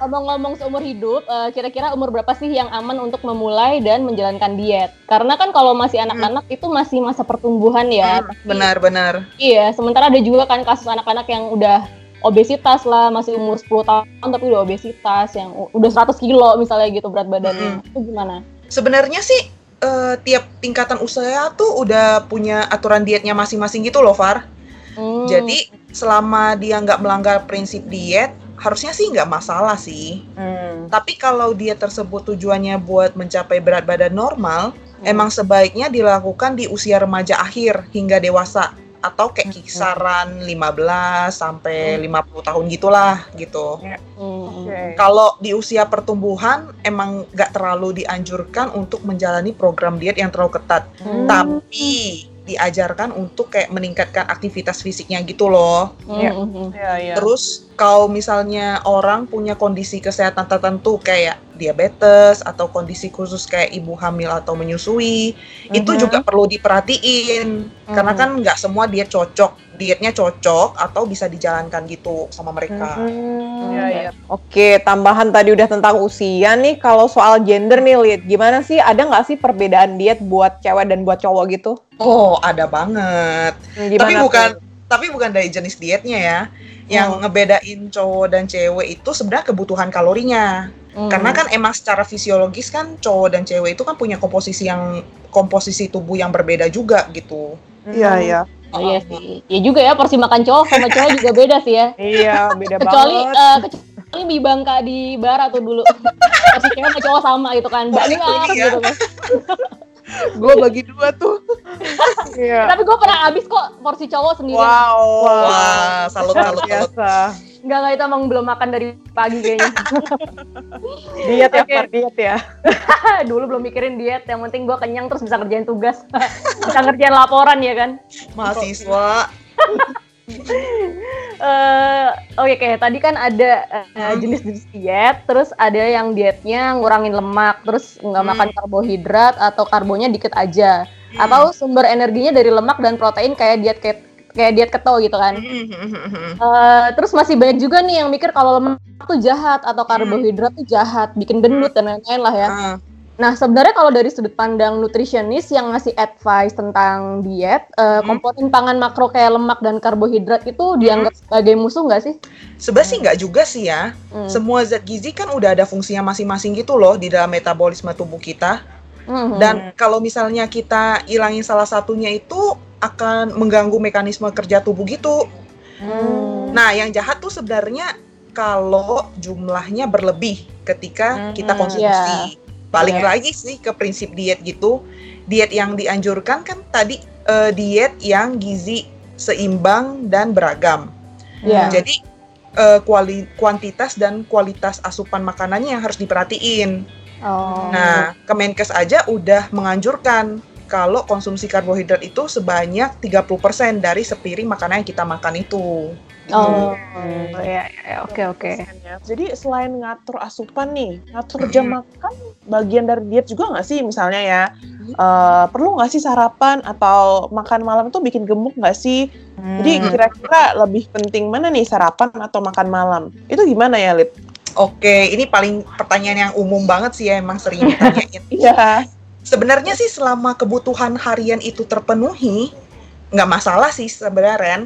B: Ngomong-ngomong seumur hidup, eh, kira-kira umur berapa sih yang aman untuk memulai dan menjalankan diet? Karena kan kalau masih anak-anak itu masih masa pertumbuhan ya.
E: Hmm, Benar-benar.
B: Iya, sementara ada juga kan kasus anak-anak yang udah obesitas lah, masih umur 10 tahun tapi udah obesitas, yang udah 100 kilo misalnya gitu berat badannya. Itu gimana?
E: Sebenarnya sih eh, tiap tingkatan usaha tuh udah punya aturan dietnya masing-masing gitu loh, Far.
B: Hmm,
E: Jadi selama dia nggak melanggar prinsip diet, harusnya sih nggak masalah sih.
C: Hmm.
E: Tapi kalau diet tersebut tujuannya buat mencapai berat badan normal,
B: Hmm.
E: Emang sebaiknya dilakukan di usia remaja akhir hingga dewasa atau kayak kisaran 15 sampai 50 tahun gitulah gitu.
B: hmm,
C: Oke.
E: Kalau di usia pertumbuhan emang nggak terlalu dianjurkan untuk menjalani program diet yang terlalu ketat.
B: Hmm.
E: Tapi diajarkan untuk kayak meningkatkan aktivitas fisiknya gitu loh.
B: Mhm.
C: Iya, iya.
E: Terus kalau misalnya orang punya kondisi kesehatan tertentu kayak diabetes atau kondisi khusus kayak ibu hamil atau menyusui, itu
C: Mhm.
E: juga perlu diperhatiin karena
B: Mhm.
E: kan nggak semua diet cocok, dietnya cocok atau bisa dijalankan gitu sama mereka.
C: Hmm, iya, iya. Oke, tambahan tadi udah tentang usia nih. Kalau soal gender nih, Lid, gimana sih? Ada nggak sih perbedaan diet buat cewek dan buat cowok gitu?
E: Oh ada banget.
C: Hmm,
E: Tapi
C: gimana
E: bukan
C: tuh?
E: Tapi bukan dari jenis dietnya ya. Yang
C: Oh.
E: ngebedain cowok dan cewek itu sebenarnya kebutuhan kalorinya.
B: Mhm.
E: Karena kan emang secara fisiologis kan cowok dan cewek itu kan punya komposisi yang komposisi tubuh yang berbeda juga gitu.
D: Iya, iya.
B: Oh, iya sih. Ya juga ya porsi makan cowok sama cewek juga beda sih ya.
C: Iya, beda
B: Kecuali
C: banget.
B: eh, kecuali di bangka di bara tuh dulu. porsi cewek sama cowok sama gitu kan.
E: Balik
B: Banyak
E: ya.
B: gitu kan.
D: Gue bagi dua tuh.
C: Iya.
B: Tapi gue pernah habis kok porsi cowok sendiri.
C: Wow.
E: Wah, salut
C: Luar
E: salut salut.
C: biasa.
B: Enggak enggak itu emang belum makan dari pagi kayaknya.
C: Diet ya,
B: Oke.
C: Far, diet ya.
B: dulu belum mikirin diet, yang penting gue kenyang terus bisa ngerjain tugas. bisa ngerjain laporan ya kan.
E: Mahasiswa.
B: eh oke kayak tadi kan ada eh,
E: Hmm.
B: jenis-jenis diet, terus ada yang dietnya ngurangin lemak, terus nggak
E: Hmm.
B: makan karbohidrat atau karbonya dikit aja,
E: Hmm.
B: atau sumber energinya dari lemak dan protein kayak diet kayak kayak diet keto gitu kan. Eh, terus masih banyak juga nih yang mikir kalau lemak tuh jahat atau karbohidrat tuh jahat, bikin gendut dan lain-lain lah ya.
E: Ah,
B: Nah, sebenarnya kalau dari sudut pandang nutritionist yang ngasih advice tentang diet, eh,
E: Hmm.
B: komponen pangan makro kayak lemak dan karbohidrat itu dianggap sebagai musuh nggak sih?
E: Sebenarnya sih nggak juga sih ya.
B: Hmm.
E: Semua zat gizi kan udah ada fungsinya masing-masing gitu loh di dalam metabolisme tubuh kita.
B: Mhm.
E: Dan kalau misalnya kita hilangin salah satunya itu akan mengganggu mekanisme kerja tubuh gitu.
B: Hmm.
E: Nah, yang jahat tuh sebenarnya kalau jumlahnya berlebih ketika kita
C: Hmm,
E: konsumsi. Balik
B: Iya.
E: lagi sih ke prinsip diet gitu. Diet yang dianjurkan kan tadi eh, diet yang gizi seimbang dan beragam.
B: Iya.
E: Jadi eh, kuali- kuantitas dan kualitas asupan makanannya yang harus diperhatiin.
B: Oh.
E: Nah, Kemenkes aja udah menganjurkan kalau konsumsi karbohidrat itu sebanyak 30% dari sepiring makanan yang kita makan itu. Gitu.
B: Oh,
C: Hmm.
B: ya, ya, oke oke.
D: Jadi selain ngatur asupan nih, ngatur jam makan bagian dari diet juga nggak sih? Misalnya ya, eh, perlu nggak sih sarapan atau makan malam itu bikin gemuk nggak sih? Jadi
E: Hmm.
D: kira-kira lebih penting mana nih sarapan atau makan malam? Itu gimana ya, Lid?
E: Oke, ini paling pertanyaan yang umum banget sih ya emang sering ditanyain.
D: Iya.
E: Sebenarnya sih selama kebutuhan harian itu terpenuhi, nggak masalah sih sebenarnya Ren.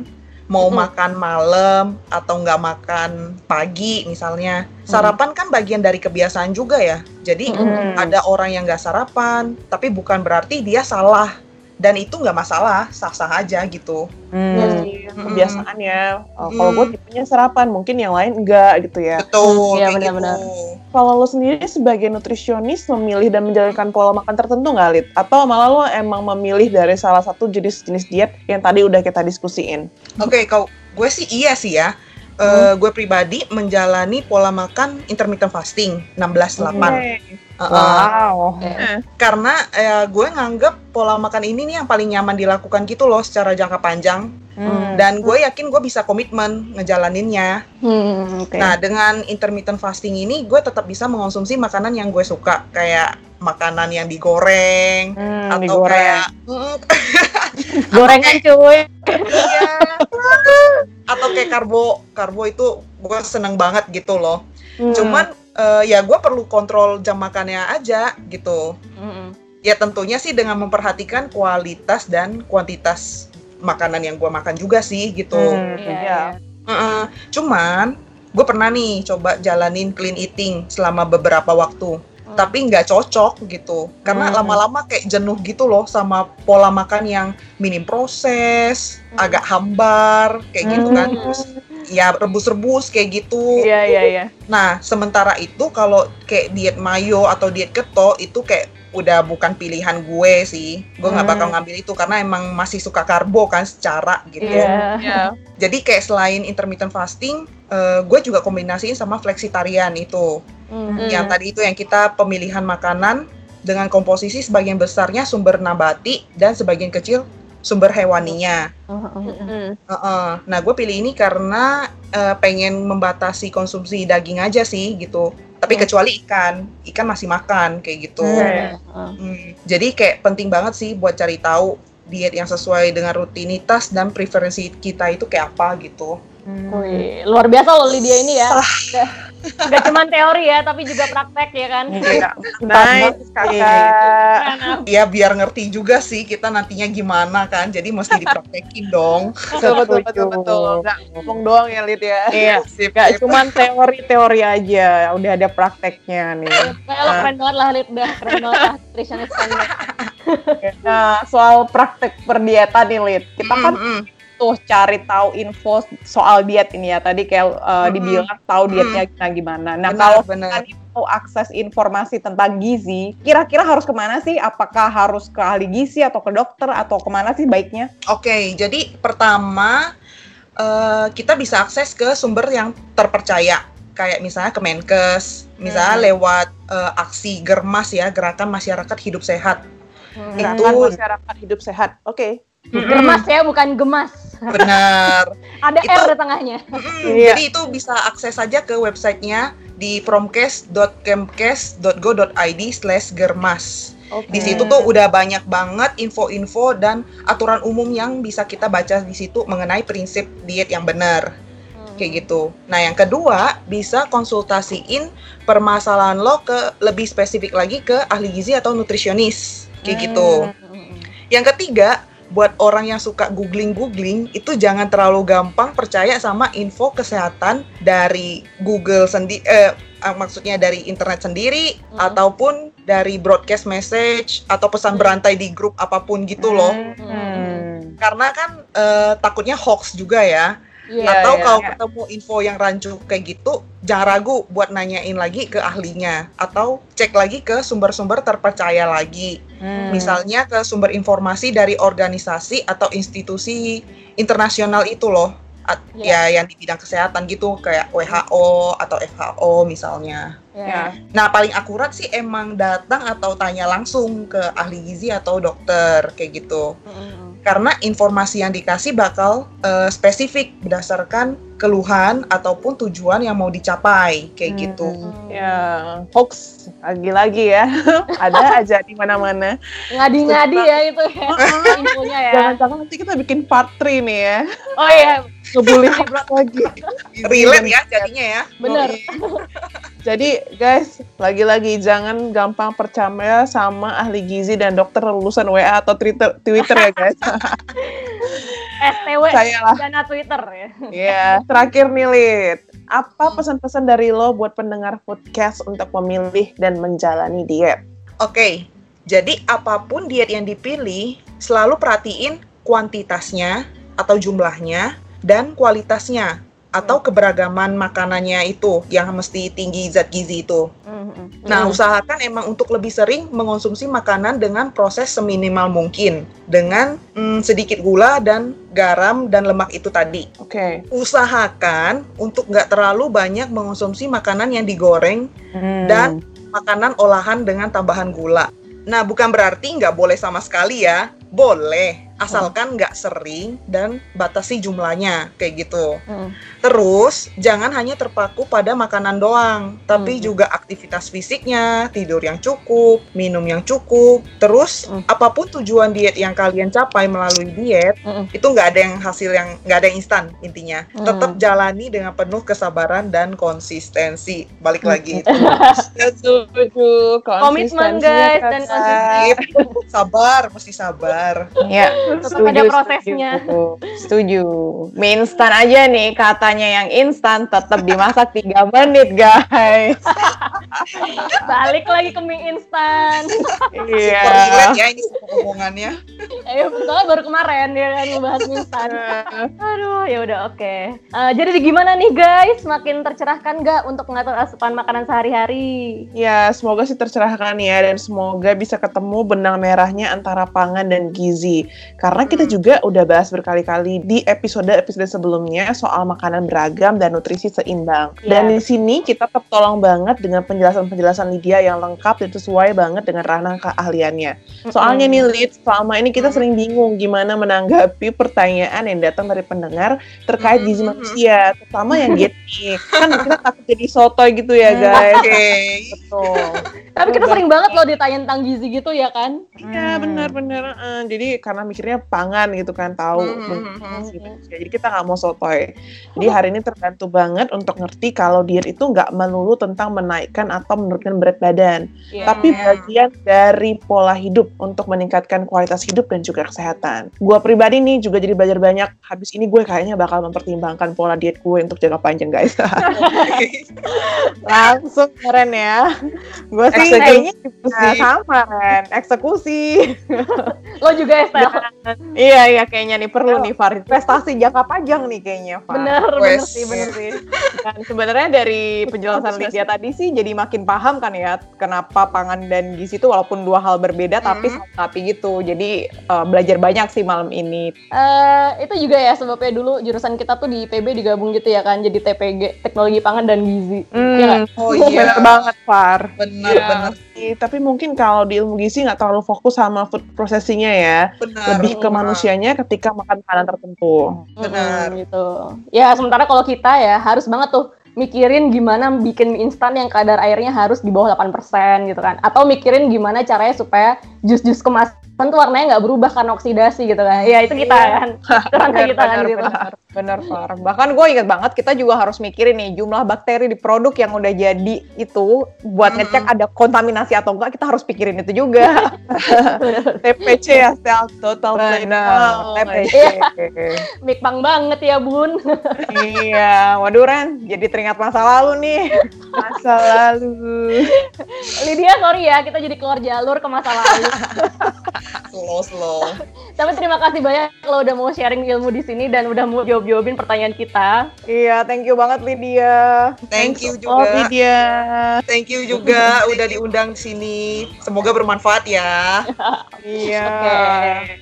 E: Mau
B: Mm-mm.
E: makan malam atau nggak makan pagi misalnya. Sarapan kan bagian dari kebiasaan juga ya. Jadi
B: Mm-mm.
E: ada orang yang nggak sarapan, tapi bukan berarti dia salah. Dan itu nggak masalah, sah-sah aja gitu.
C: Hmm.
D: Iya, kebiasaan ya. Oh,
E: Hmm.
D: Kalau gue tipenya sarapan, mungkin yang lain enggak gitu ya.
E: Betul,
B: Iya,
E: kayak
B: benar-benar.
E: gitu.
D: Kalau lo sendiri sebagai nutrisionis memilih dan menjalankan pola makan tertentu nggak, Lid? Atau malah lo emang memilih dari salah satu jenis-jenis diet yang tadi udah kita diskusiin?
E: Oke, kalau gue sih iya sih ya. Eh, Gue pribadi menjalani pola makan intermittent fasting 16-8. Heeh.
C: Wow.
E: Karena eh, gue nganggep pola makan ini nih yang paling nyaman dilakukan gitu loh secara jangka panjang.
C: Hmm.
E: Dan gue yakin gue bisa komitmen ngejalaninnya.
B: Hmm, oke.
E: Nah, dengan intermittent fasting ini gue tetap bisa mengonsumsi makanan yang gue suka. Kayak makanan yang digoreng,
C: Hmm,
E: atau
C: digoreng.
E: kayak mm,
B: Gorengan cuy.
E: iya. atau kayak karbo karbo itu gue seneng banget gitu loh
C: Hmm.
E: cuman eh, ya gue perlu kontrol jam makannya aja gitu
B: Mm-mm.
E: ya tentunya sih dengan memperhatikan kualitas dan kuantitas makanan yang gue makan juga sih gitu
C: Hmm,
B: Iya,
C: iya.
B: iya.
E: Heeh. cuman gue pernah nih coba jalanin clean eating selama beberapa waktu
B: Hmm.
E: Tapi nggak cocok gitu karena
C: Hmm.
E: lama-lama kayak jenuh gitu loh sama pola makan yang minim proses
B: Hmm.
E: agak hambar kayak gitu kan
C: Hmm.
E: terus ya rebus-rebus kayak gitu
C: Iya, iya, iya.
E: nah sementara itu kalau kayak diet mayo atau diet keto itu kayak udah bukan pilihan gue sih gue nggak
C: Hmm.
E: bakal ngambil itu karena emang masih suka karbo kan secara gitu
B: Iya.
D: Iya.
E: jadi kayak selain intermittent fasting eh, gue juga kombinasiin sama flexitarian itu
B: Hmm.
E: yang tadi itu yang kita pemilihan makanan dengan komposisi sebagian besarnya sumber nabati dan sebagian kecil sumber hewaninya.
D: Mm.
E: Heeh. Nah, gue pilih ini karena eh, pengen membatasi konsumsi daging aja sih gitu. Tapi
B: Hmm.
E: kecuali ikan, ikan masih makan kayak gitu.
C: Hmm.
E: Hmm, Jadi kayak penting banget sih buat cari tahu diet yang sesuai dengan rutinitas dan preferensi kita itu kayak apa gitu.
B: Wih, luar biasa loh Lydia ini ya. Nggak- Nggak cuma teori ya, tapi juga praktek ya kan.
C: Iya.
D: Nice, kakak.
E: Ya biar ngerti juga sih kita nantinya gimana kan. Jadi mesti dipraktekin dong.
D: Betul, betul, betul, betul. Nggak ngomong doang ya, Lid ya.
C: Iya,
E: Sip,
C: gak
E: sip.
C: cuman teori-teori aja, udah ada prakteknya nih.
B: Kayak lo keren banget lah, Lid. Udah keren banget lah nutritionist.
C: Nah, soal praktek perdietan nih, Lid. Kita kan
E: Mm, mm.
C: Tuh cari tahu info soal diet ini ya. Tadi kayak uh, dibilang tahu dietnya gimana gimana. Nah,
E: Benar,
C: kalau
E: benar.
C: kita mau akses informasi tentang gizi, kira-kira harus ke mana sih? Apakah harus ke ahli gizi atau ke dokter atau ke mana sih baiknya?
E: Oke, jadi pertama eh, kita bisa akses ke sumber yang terpercaya. Kayak misalnya Kemenkes, misalnya
C: Hmm.
E: lewat eh, aksi Germas ya, Gerakan Masyarakat Hidup Sehat.
D: Gerakan
E: Itu-
D: masyarakat hidup sehat. Oke.
B: Gemas ya, bukan gemas.
E: Benar.
B: Ada
E: Itu-
B: R di tengahnya.
E: Mm-mm,
C: Iya.
E: Jadi itu bisa akses saja ke websitenya di promkes.kemkes.go.id slash germas. Di situ tuh udah banyak banget info-info dan aturan umum yang bisa kita baca di situ mengenai prinsip diet yang benar. Kayak gitu. Nah yang kedua bisa konsultasiin permasalahan lo ke lebih spesifik lagi ke ahli gizi atau nutrisionis. Kayak gitu. Yang ketiga, buat orang yang suka googling-googling, itu jangan terlalu gampang percaya sama info kesehatan dari Google sendiri, eh, eh, maksudnya dari internet sendiri,
B: Hmm.
E: ataupun dari broadcast message, atau pesan berantai di grup apa pun gitu loh.
C: Hmm.
E: Karena kan eh, takutnya hoax juga ya.
B: Iya.
E: Atau
C: iya,
E: kalau
C: iya.
E: ketemu info yang rancu kayak gitu, jangan ragu buat nanyain lagi ke ahlinya. Atau cek lagi ke sumber-sumber terpercaya lagi.
C: Hmm.
E: Misalnya ke sumber informasi dari organisasi atau institusi internasional itu loh. At-
B: Iya.
E: Ya yang di bidang kesehatan gitu kayak WHO atau FHO misalnya.
B: Ya.
E: Nah, paling akurat sih emang datang atau tanya langsung ke ahli gizi atau dokter kayak gitu. Karena informasi yang dikasih bakal eh, spesifik berdasarkan keluhan ataupun tujuan yang mau dicapai kayak
C: Hmm.
E: gitu.
D: Ya, hoax lagi-lagi ya. Ada aja di mana-mana.
B: Ngadi-ngadi ya itu ya. Infonya ya.
D: Jangan-jangan nanti kita bikin part 3 nih ya.
B: Oh iya,
D: Ngebully lagi.
E: Relate ya jadinya ya.
B: bener.
D: Jadi guys, lagi-lagi jangan gampang percaya sama ahli gizi dan dokter lulusan WA atau Twitter, Twitter ya guys.
B: STW
D: Saya lah.
B: dana Twitter ya.
D: Iya, terakhir nih Lid. Apa pesan-pesan dari lo buat pendengar podcast untuk memilih dan menjalani diet?
E: Oke, jadi apa pun diet yang dipilih, selalu perhatiin kuantitasnya atau jumlahnya dan kualitasnya atau keberagaman makanannya itu yang mesti tinggi zat gizi itu. Nah, usahakan emang untuk lebih sering mengonsumsi makanan dengan proses seminimal mungkin dengan mm, sedikit gula dan garam dan lemak itu tadi.
D: Oke.
E: Usahakan untuk nggak terlalu banyak mengonsumsi makanan yang digoreng
C: Hmm.
E: dan makanan olahan dengan tambahan gula. Nah, bukan berarti nggak boleh sama sekali ya. Boleh, asalkan nggak sering dan batasi jumlahnya, kayak gitu.
B: Hmm.
E: Terus, jangan hanya terpaku pada makanan doang, tapi
B: Hmm.
E: juga aktivitas fisiknya, tidur yang cukup, minum yang cukup. Terus,
B: Hmm.
E: apa pun tujuan diet yang kalian capai melalui diet,
B: Hmm.
E: itu nggak ada yang hasil yang nggak ada yang instan intinya.
B: Hmm.
E: Tetap jalani dengan penuh kesabaran dan konsistensi. Balik
B: Hmm.
E: lagi.
D: Setuju.
B: Komitmen guys dan
D: Kakak.
B: konsisten.
E: Sip. sabar, mesti sabar.
C: Ya,
B: Tetap ada prosesnya.
C: Setuju. setuju. Mie instan aja nih, katanya yang instan tetap dimasak 3 menit, guys.
B: Balik lagi ke mie instan.
C: Iya.
E: Super relate ya ini omongannya.
B: Ayo, soalnya baru kemarin ya kan ngebahas mie instan. Aduh, ya udah oke. Eh, jadi gimana nih guys? Makin tercerahkan nggak untuk mengatur asupan makanan sehari-hari?
D: Ya, semoga sih tercerahkan ya dan semoga bisa ketemu benang merahnya antara pangan dan gizi. Karena kita juga udah bahas berkali-kali di episode-episode sebelumnya soal makanan beragam dan nutrisi seimbang. Dan
B: Iya.
D: di sini kita tertolong banget dengan penjelasan penjelasan-penjelasan Lydia yang lengkap dan sesuai banget dengan ranah keahliannya. Soalnya nih Lid, selama ini kita sering bingung gimana menanggapi pertanyaan yang datang dari pendengar terkait gizi
E: Mhm.
D: manusia, terutama yang diet nih. Kan kita takut jadi sotoy gitu ya guys.
E: Oke.
C: Betul.
B: Tapi kita sering banget loh ditanya tentang gizi gitu ya kan?
D: Iya
C: Hmm.
D: benar-benar. eh, jadi karena mikirnya pangan gitu kan tahu
E: mhm,
D: gizi manusia. Jadi kita nggak mau sotoy. Jadi hari ini terbantu banget untuk ngerti kalau diet itu nggak melulu tentang menaikkan atau menurunkan berat badan,
B: Iya.
D: tapi
E: Iya.
D: bagian dari pola hidup untuk meningkatkan kualitas hidup dan juga kesehatan. Gua pribadi nih juga jadi belajar banyak. Habis ini gue kayaknya bakal mempertimbangkan pola diet gue untuk jangka panjang guys.
C: Langsung keren ya. Gue sih kayaknya sama kan. Eksekusi.
B: Lo juga Estel.
C: Iya iya kayaknya nih perlu nih Farid. Prestasi jangka panjang nih kayaknya Far.
B: Bener, bener sih, bener sih.
C: Dan sebenarnya dari penjelasan Lydia tadi sih jadi makin paham kan ya kenapa pangan dan gizi itu walaupun dua hal berbeda tapi
E: Hmm.
C: tapi gitu. Jadi eh, belajar banyak sih malam ini.
B: Eh, itu juga ya sebabnya dulu jurusan kita tuh di IPB digabung gitu ya kan, jadi TPG, Teknologi Pangan dan Gizi. Iya nggak?
E: Oh
C: Bener
E: iya.
C: banget Far.
E: Benar,
D: Iya.
E: benar,
D: Iya, tapi mungkin kalau di ilmu gizi nggak terlalu fokus sama food processingnya ya,
E: benar.
D: lebih ke
E: benar.
D: manusianya ketika makan makanan tertentu.
E: Benar.
B: Mm-mm, gitu. Ya sementara kalau kita ya harus banget tuh mikirin gimana bikin mie instan yang kadar airnya harus di bawah 8% gitu kan. Atau mikirin gimana caranya supaya jus-jus kemasan tuh warnanya nggak berubah karena oksidasi gitu kan. Ya itu kita
C: Iya.
B: kan. Itu ranah kita kan gitu.
C: benar, benar Far. Bahkan gue ingat banget kita juga harus mikirin nih jumlah bakteri di produk yang udah jadi itu buat
E: Mm-mm.
C: ngecek ada kontaminasi atau enggak kita harus pikirin itu juga.
D: TPC ya, self total.
C: Benar,
D: Wow,
C: TPC.
B: Mikbang banget ya bun.
C: iya, waduh Ren, jadi teringat masa lalu nih.
D: masa lalu.
B: Lydia sorry ya kita jadi keluar jalur ke masa lalu.
E: Slow, slow.
B: Tapi terima kasih banyak lo udah mau sharing ilmu di sini dan udah mau jawab-jawabin pertanyaan kita.
C: Iya, thank you banget Lydia.
E: Thank you
D: Oh,
E: juga.
D: Lydia.
E: Thank you juga udah diundang di sini. Semoga bermanfaat ya.
C: Iya.
B: Oke.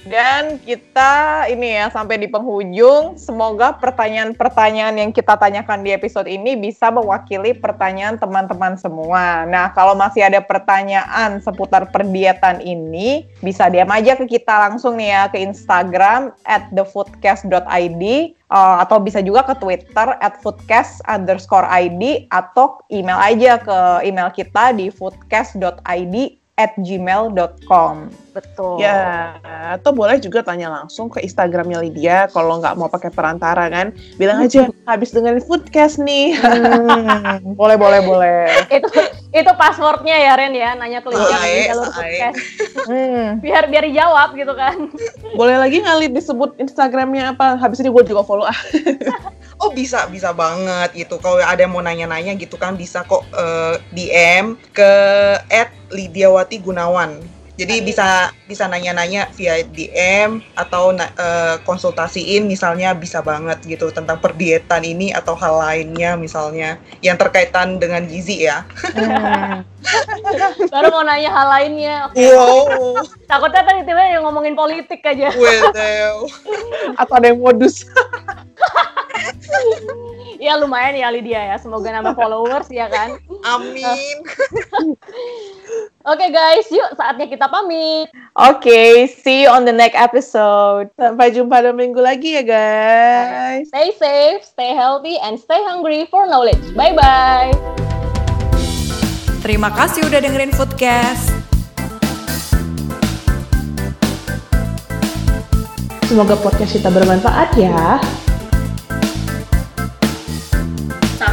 C: Dan kita ini ya sampai di penghujung. Semoga pertanyaan-pertanyaan yang kita tanyakan di episode ini bisa mewakili pertanyaan teman-teman semua. Nah, kalau masih ada pertanyaan seputar perdietan ini, bisa diam aja ke kita langsung nih ya ke Instagram at thefoodcast.id uh, atau bisa juga ke Twitter at foodcast underscore ID atau email aja ke email kita di foodcast.id at gmail.com.
B: Betul.
D: Ya, atau boleh juga tanya langsung ke Instagramnya Lydia kalau nggak mau pakai perantara kan. Bilang aja habis dengerin foodcast nih.
C: Hmm, boleh, boleh, boleh.
B: itu itu passwordnya ya Ren ya nanya ke Lydia di jalur
E: sae.
B: podcast
C: Hmm.
B: biar biar dijawab gitu kan
D: boleh lagi nggak Lid disebut Instagramnya apa? Habis ini gue juga follow ah.
E: Oh bisa bisa banget gitu. Kalau ada yang mau nanya-nanya gitu kan bisa kok eh, DM ke @lidiawati Gunawan. Jadi bisa bisa nanya-nanya via DM atau na- eh, konsultasiin misalnya bisa banget gitu tentang perdietan ini atau hal lainnya misalnya yang terkaitan dengan gizi ya.
C: Hmm.
B: baru mau nanya hal lainnya Oke.
E: Wow,
B: takutnya tadi tiba yang ngomongin politik aja
E: well, well.
D: Atau ada yang modus.
B: ya lumayan ya Lydia ya semoga nambah followers ya kan
E: amin.
B: oke guys yuk saatnya kita pamit
C: Oke, see you on the next episode.
D: Sampai jumpa dua minggu lagi ya guys.
B: stay safe stay healthy and stay hungry for knowledge bye bye
F: Terima kasih udah dengerin Foodcast.
G: Semoga podcast kita bermanfaat ya.